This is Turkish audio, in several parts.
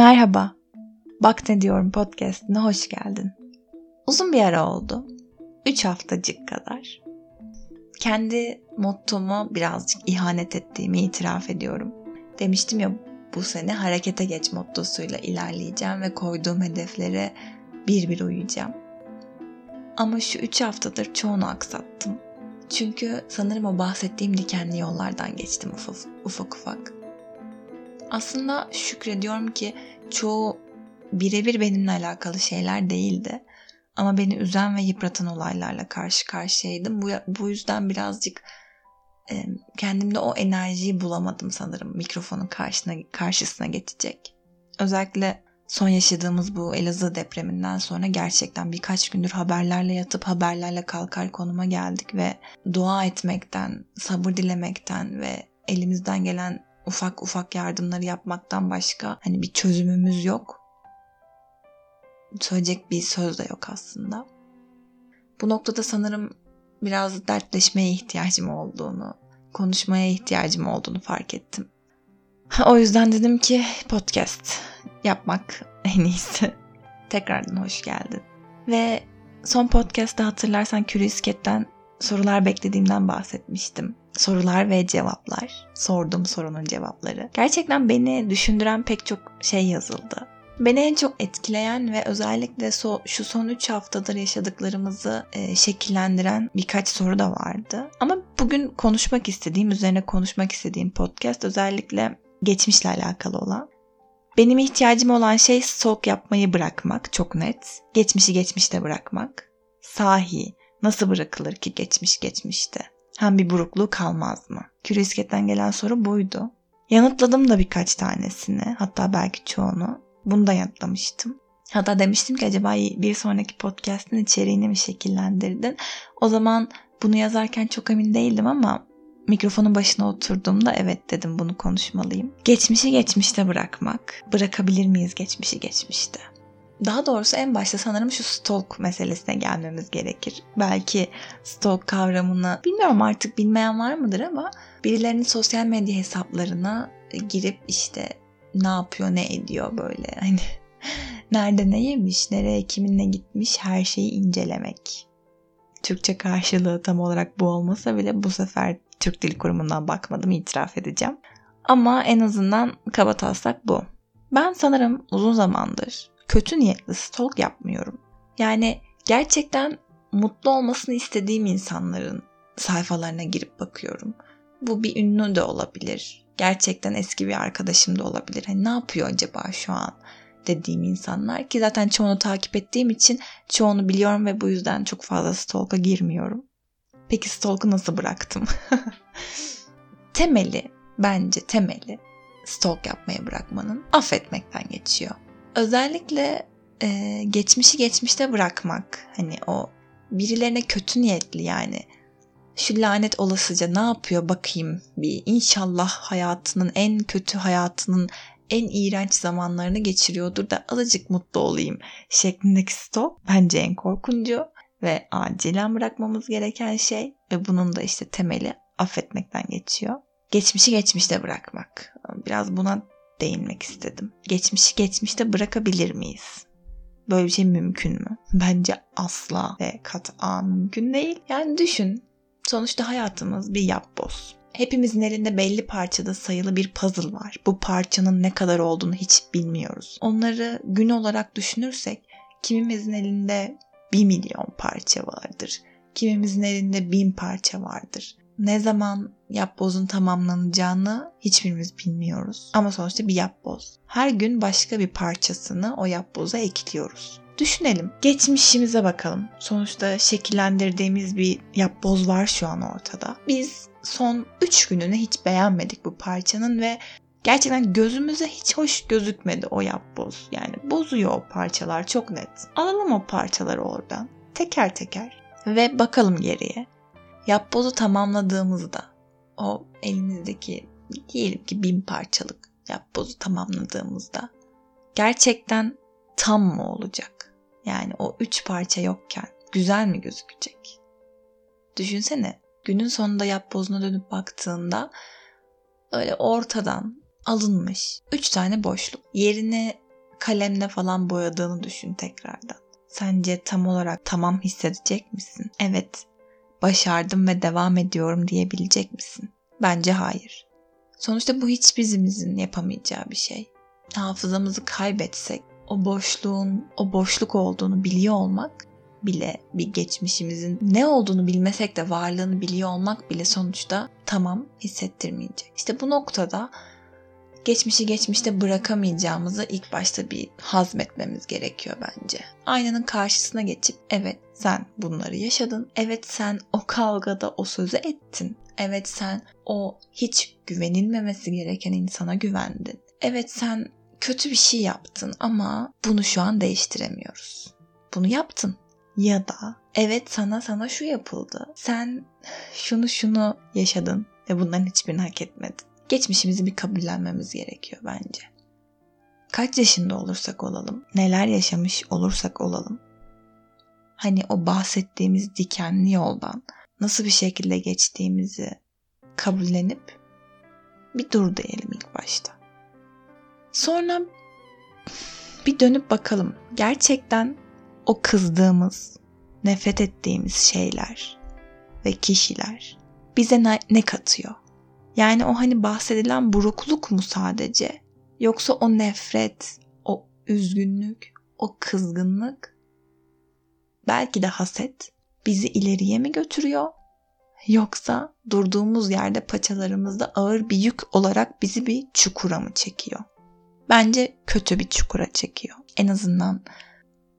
Merhaba. Bak ne diyorum podcastine hoş geldin. Uzun bir ara oldu. 3 haftacık kadar. Kendi mottomu birazcık ihanet ettiğimi itiraf ediyorum. Demiştim ya bu sene harekete geç mottosuyla ilerleyeceğim ve koyduğum hedeflere bir bir uyuyacağım. Ama şu 3 haftadır çoğunu aksattım. Çünkü sanırım o bahsettiğim dikenli yollardan geçtim ufak ufak. ufak. Aslında şükrediyorum ki çoğu birebir benimle alakalı şeyler değildi. Ama beni üzen ve yıpratan olaylarla karşı karşıyaydım. Bu, bu yüzden birazcık e, kendimde o enerjiyi bulamadım sanırım mikrofonun karşısına, karşısına geçecek. Özellikle son yaşadığımız bu Elazığ depreminden sonra gerçekten birkaç gündür haberlerle yatıp haberlerle kalkar konuma geldik ve dua etmekten, sabır dilemekten ve elimizden gelen ufak ufak yardımları yapmaktan başka hani bir çözümümüz yok. Söyleyecek bir söz de yok aslında. Bu noktada sanırım biraz dertleşmeye ihtiyacım olduğunu, konuşmaya ihtiyacım olduğunu fark ettim. O yüzden dedim ki podcast yapmak en iyisi. Tekrardan hoş geldin. Ve son podcast'ta hatırlarsan Curious sorular beklediğimden bahsetmiştim. Sorular ve cevaplar. Sorduğum sorunun cevapları. Gerçekten beni düşündüren pek çok şey yazıldı. Beni en çok etkileyen ve özellikle so, şu son 3 haftadır yaşadıklarımızı e, şekillendiren birkaç soru da vardı. Ama bugün konuşmak istediğim, üzerine konuşmak istediğim podcast özellikle geçmişle alakalı olan. Benim ihtiyacım olan şey stalk yapmayı bırakmak çok net. Geçmişi geçmişte bırakmak. Sahi nasıl bırakılır ki geçmiş geçmişte? Hem bir burukluğu kalmaz mı? Küresketten gelen soru buydu. Yanıtladım da birkaç tanesini hatta belki çoğunu. Bunu da yanıtlamıştım. Hatta demiştim ki acaba bir sonraki podcast'ın içeriğini mi şekillendirdin? O zaman bunu yazarken çok emin değildim ama mikrofonun başına oturduğumda evet dedim bunu konuşmalıyım. Geçmişi geçmişte bırakmak. Bırakabilir miyiz geçmişi geçmişte? Daha doğrusu en başta sanırım şu stalk meselesine gelmemiz gerekir. Belki stalk kavramını bilmiyorum artık bilmeyen var mıdır ama birilerinin sosyal medya hesaplarına girip işte ne yapıyor ne ediyor böyle hani nerede ne yemiş nereye kiminle gitmiş her şeyi incelemek. Türkçe karşılığı tam olarak bu olmasa bile bu sefer Türk Dil Kurumu'ndan bakmadım itiraf edeceğim. Ama en azından kaba taslak bu. Ben sanırım uzun zamandır kötü niyetli stalk yapmıyorum. Yani gerçekten mutlu olmasını istediğim insanların sayfalarına girip bakıyorum. Bu bir ünlü de olabilir. Gerçekten eski bir arkadaşım da olabilir. Hani ne yapıyor acaba şu an dediğim insanlar ki zaten çoğunu takip ettiğim için çoğunu biliyorum ve bu yüzden çok fazla stalk'a girmiyorum. Peki stalk'u nasıl bıraktım? temeli, bence temeli stalk yapmaya bırakmanın affetmekten geçiyor. Özellikle e, geçmişi geçmişte bırakmak. Hani o birilerine kötü niyetli yani. Şu lanet olasıca ne yapıyor bakayım bir. İnşallah hayatının en kötü hayatının en iğrenç zamanlarını geçiriyordur da azıcık mutlu olayım şeklindeki stop bence en korkuncu ve acilen bırakmamız gereken şey ve bunun da işte temeli affetmekten geçiyor. Geçmişi geçmişte bırakmak. Biraz buna değinmek istedim. Geçmişi geçmişte bırakabilir miyiz? Böyle bir şey mümkün mü? Bence asla ve kat'a mümkün değil. Yani düşün. Sonuçta hayatımız bir yapboz. Hepimizin elinde belli parçada sayılı bir puzzle var. Bu parçanın ne kadar olduğunu hiç bilmiyoruz. Onları gün olarak düşünürsek kimimizin elinde bir milyon parça vardır. Kimimizin elinde bin parça vardır. Ne zaman yapbozun tamamlanacağını hiçbirimiz bilmiyoruz. Ama sonuçta bir yapboz. Her gün başka bir parçasını o yapboza ekliyoruz. Düşünelim. Geçmişimize bakalım. Sonuçta şekillendirdiğimiz bir yapboz var şu an ortada. Biz son 3 gününü hiç beğenmedik bu parçanın ve gerçekten gözümüze hiç hoş gözükmedi o yapboz. Yani bozuyor o parçalar çok net. Alalım o parçaları oradan. Teker teker. Ve bakalım geriye. Yapbozu tamamladığımızda o elimizdeki diyelim ki bin parçalık yapbozu tamamladığımızda gerçekten tam mı olacak? Yani o üç parça yokken güzel mi gözükecek? Düşünsene günün sonunda yapbozuna dönüp baktığında öyle ortadan alınmış üç tane boşluk. Yerine kalemle falan boyadığını düşün tekrardan. Sence tam olarak tamam hissedecek misin? Evet, başardım ve devam ediyorum diyebilecek misin? Bence hayır. Sonuçta bu hiç bizimizin yapamayacağı bir şey. Hafızamızı kaybetsek o boşluğun o boşluk olduğunu biliyor olmak bile bir geçmişimizin ne olduğunu bilmesek de varlığını biliyor olmak bile sonuçta tamam hissettirmeyecek. İşte bu noktada geçmişi geçmişte bırakamayacağımızı ilk başta bir hazmetmemiz gerekiyor bence. Aynanın karşısına geçip evet sen bunları yaşadın. Evet sen o kavgada o sözü ettin. Evet sen o hiç güvenilmemesi gereken insana güvendin. Evet sen kötü bir şey yaptın ama bunu şu an değiştiremiyoruz. Bunu yaptın. Ya da evet sana sana şu yapıldı. Sen şunu şunu yaşadın ve bunların hiçbirini hak etmedin. Geçmişimizi bir kabullenmemiz gerekiyor bence. Kaç yaşında olursak olalım, neler yaşamış olursak olalım. Hani o bahsettiğimiz dikenli yoldan nasıl bir şekilde geçtiğimizi kabullenip bir dur diyelim ilk başta. Sonra bir dönüp bakalım. Gerçekten o kızdığımız, nefret ettiğimiz şeyler ve kişiler bize ne, ne katıyor? Yani o hani bahsedilen burukluk mu sadece? Yoksa o nefret, o üzgünlük, o kızgınlık, belki de haset bizi ileriye mi götürüyor? Yoksa durduğumuz yerde paçalarımızda ağır bir yük olarak bizi bir çukura mı çekiyor? Bence kötü bir çukura çekiyor. En azından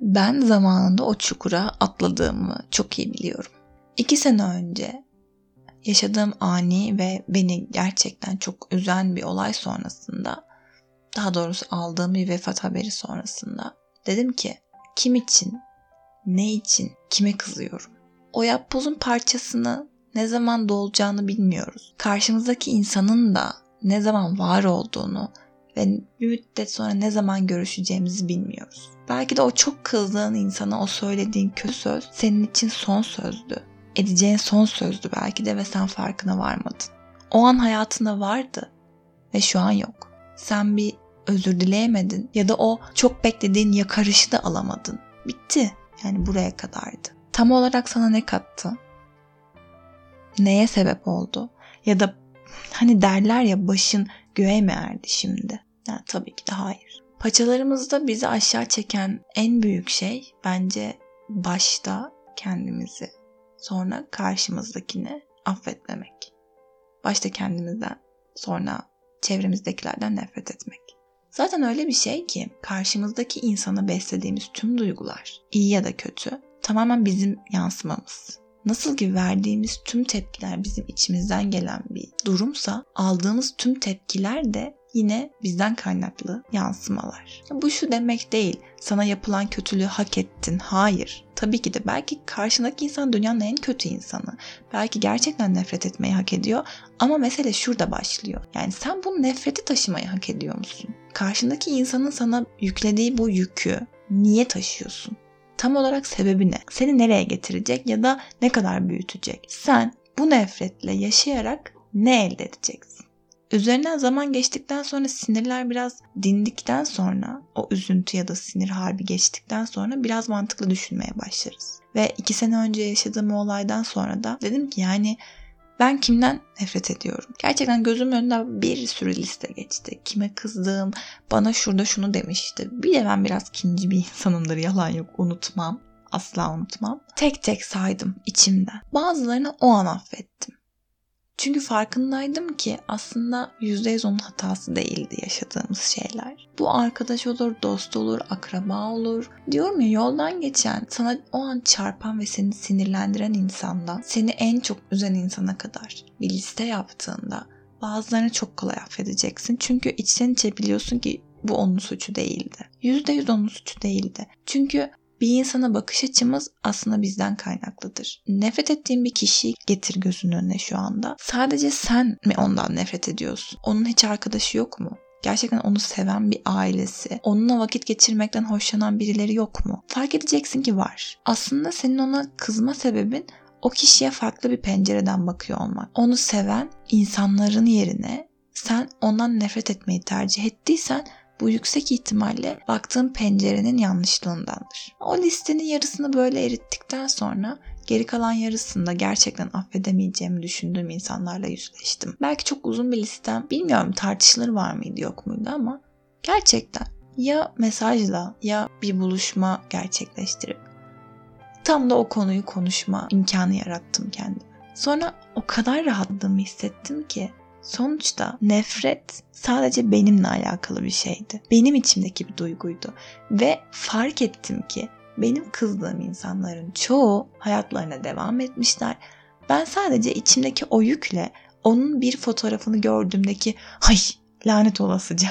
ben zamanında o çukura atladığımı çok iyi biliyorum. İki sene önce yaşadığım ani ve beni gerçekten çok üzen bir olay sonrasında, daha doğrusu aldığım bir vefat haberi sonrasında dedim ki kim için, ne için, kime kızıyorum? O yapbozun parçasını ne zaman dolacağını bilmiyoruz. Karşımızdaki insanın da ne zaman var olduğunu ve bir müddet sonra ne zaman görüşeceğimizi bilmiyoruz. Belki de o çok kızdığın insana o söylediğin kötü söz senin için son sözdü. Edeceğin son sözdü belki de ve sen farkına varmadın. O an hayatında vardı ve şu an yok. Sen bir özür dileyemedin ya da o çok beklediğin yakarışı da alamadın. Bitti. Yani buraya kadardı. Tam olarak sana ne kattı? Neye sebep oldu? Ya da hani derler ya başın göğe mi erdi şimdi? Yani tabii ki de hayır. Paçalarımızda bizi aşağı çeken en büyük şey bence başta kendimizi, sonra karşımızdakini affetmemek. Başta kendimizden, sonra çevremizdekilerden nefret etmek. Zaten öyle bir şey ki karşımızdaki insana beslediğimiz tüm duygular, iyi ya da kötü, tamamen bizim yansımamız. Nasıl ki verdiğimiz tüm tepkiler bizim içimizden gelen bir durumsa aldığımız tüm tepkiler de yine bizden kaynaklı yansımalar. Bu şu demek değil. Sana yapılan kötülüğü hak ettin. Hayır. Tabii ki de belki karşındaki insan dünyanın en kötü insanı. Belki gerçekten nefret etmeyi hak ediyor. Ama mesele şurada başlıyor. Yani sen bu nefreti taşımayı hak ediyor musun? Karşındaki insanın sana yüklediği bu yükü niye taşıyorsun? Tam olarak sebebi ne? Seni nereye getirecek ya da ne kadar büyütecek? Sen bu nefretle yaşayarak ne elde edeceksin? Üzerinden zaman geçtikten sonra sinirler biraz dindikten sonra o üzüntü ya da sinir harbi geçtikten sonra biraz mantıklı düşünmeye başlarız. Ve iki sene önce yaşadığım o olaydan sonra da dedim ki yani ben kimden nefret ediyorum? Gerçekten gözüm önünden bir sürü liste geçti. Kime kızdığım, bana şurada şunu demişti. Bir de ben biraz kinci bir insanımdır yalan yok unutmam. Asla unutmam. Tek tek saydım içimden. Bazılarını o an affettim. Çünkü farkındaydım ki aslında %100 onun hatası değildi yaşadığımız şeyler. Bu arkadaş olur, dost olur, akraba olur. Diyorum ya yoldan geçen, sana o an çarpan ve seni sinirlendiren insandan seni en çok üzen insana kadar bir liste yaptığında bazılarını çok kolay affedeceksin. Çünkü içten içe biliyorsun ki bu onun suçu değildi. %100 onun suçu değildi. Çünkü bir insana bakış açımız aslında bizden kaynaklıdır. Nefret ettiğin bir kişiyi getir gözünün önüne şu anda. Sadece sen mi ondan nefret ediyorsun? Onun hiç arkadaşı yok mu? Gerçekten onu seven bir ailesi, onunla vakit geçirmekten hoşlanan birileri yok mu? Fark edeceksin ki var. Aslında senin ona kızma sebebin o kişiye farklı bir pencereden bakıyor olmak. Onu seven insanların yerine sen ondan nefret etmeyi tercih ettiysen Bu yüksek ihtimalle baktığım pencerenin yanlışlığındandır. O listenin yarısını böyle erittikten sonra geri kalan yarısında gerçekten affedemeyeceğimi düşündüğüm insanlarla yüzleştim. Belki çok uzun bir listem, bilmiyorum tartışılır var mıydı yok muydu ama gerçekten ya mesajla ya bir buluşma gerçekleştirip tam da o konuyu konuşma imkanı yarattım kendime. Sonra o kadar rahatlığımı hissettim ki sonuçta nefret sadece benimle alakalı bir şeydi. Benim içimdeki bir duyguydu ve fark ettim ki benim kızdığım insanların çoğu hayatlarına devam etmişler. Ben sadece içimdeki o yükle onun bir fotoğrafını gördüğümdeki hay lanet olasıca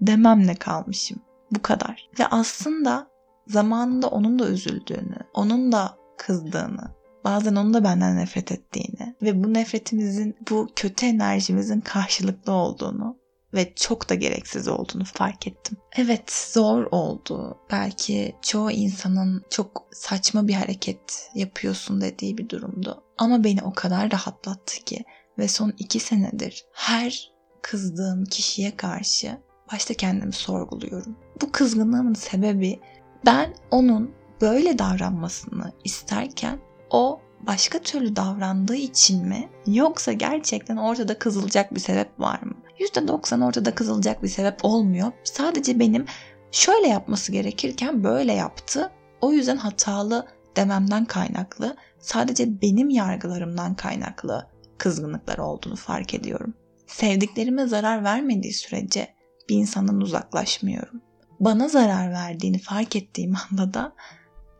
dememle kalmışım. Bu kadar. Ve aslında zamanında onun da üzüldüğünü, onun da kızdığını, bazen onun da benden nefret ettiğini ve bu nefretimizin, bu kötü enerjimizin karşılıklı olduğunu ve çok da gereksiz olduğunu fark ettim. Evet zor oldu. Belki çoğu insanın çok saçma bir hareket yapıyorsun dediği bir durumdu. Ama beni o kadar rahatlattı ki ve son iki senedir her kızdığım kişiye karşı başta kendimi sorguluyorum. Bu kızgınlığımın sebebi ben onun böyle davranmasını isterken o başka türlü davrandığı için mi yoksa gerçekten ortada kızılacak bir sebep var mı? %90 ortada kızılacak bir sebep olmuyor. Sadece benim şöyle yapması gerekirken böyle yaptı. O yüzden hatalı dememden kaynaklı, sadece benim yargılarımdan kaynaklı kızgınlıklar olduğunu fark ediyorum. Sevdiklerime zarar vermediği sürece bir insandan uzaklaşmıyorum. Bana zarar verdiğini fark ettiğim anda da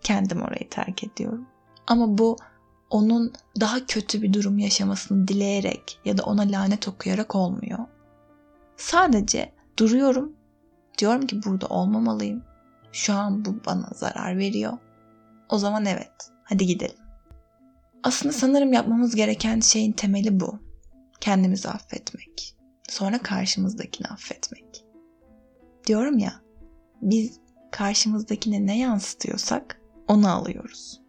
kendim orayı terk ediyorum. Ama bu onun daha kötü bir durum yaşamasını dileyerek ya da ona lanet okuyarak olmuyor. Sadece duruyorum. Diyorum ki burada olmamalıyım. Şu an bu bana zarar veriyor. O zaman evet. Hadi gidelim. Aslında sanırım yapmamız gereken şeyin temeli bu. Kendimizi affetmek. Sonra karşımızdakini affetmek. Diyorum ya, biz karşımızdakine ne yansıtıyorsak onu alıyoruz.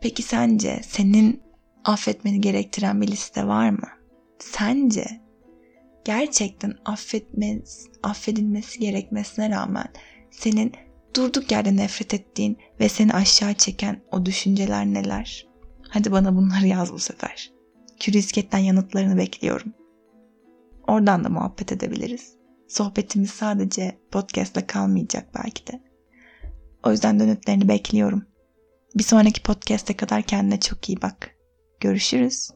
Peki sence senin affetmeni gerektiren bir liste var mı? Sence gerçekten affetmez, affedilmesi gerekmesine rağmen senin durduk yerde nefret ettiğin ve seni aşağı çeken o düşünceler neler? Hadi bana bunları yaz bu sefer. Curioscat'ten yanıtlarını bekliyorum. Oradan da muhabbet edebiliriz. Sohbetimiz sadece podcast'la kalmayacak belki de. O yüzden dönütlerini bekliyorum. Bir sonraki podcast'e kadar kendine çok iyi bak. Görüşürüz.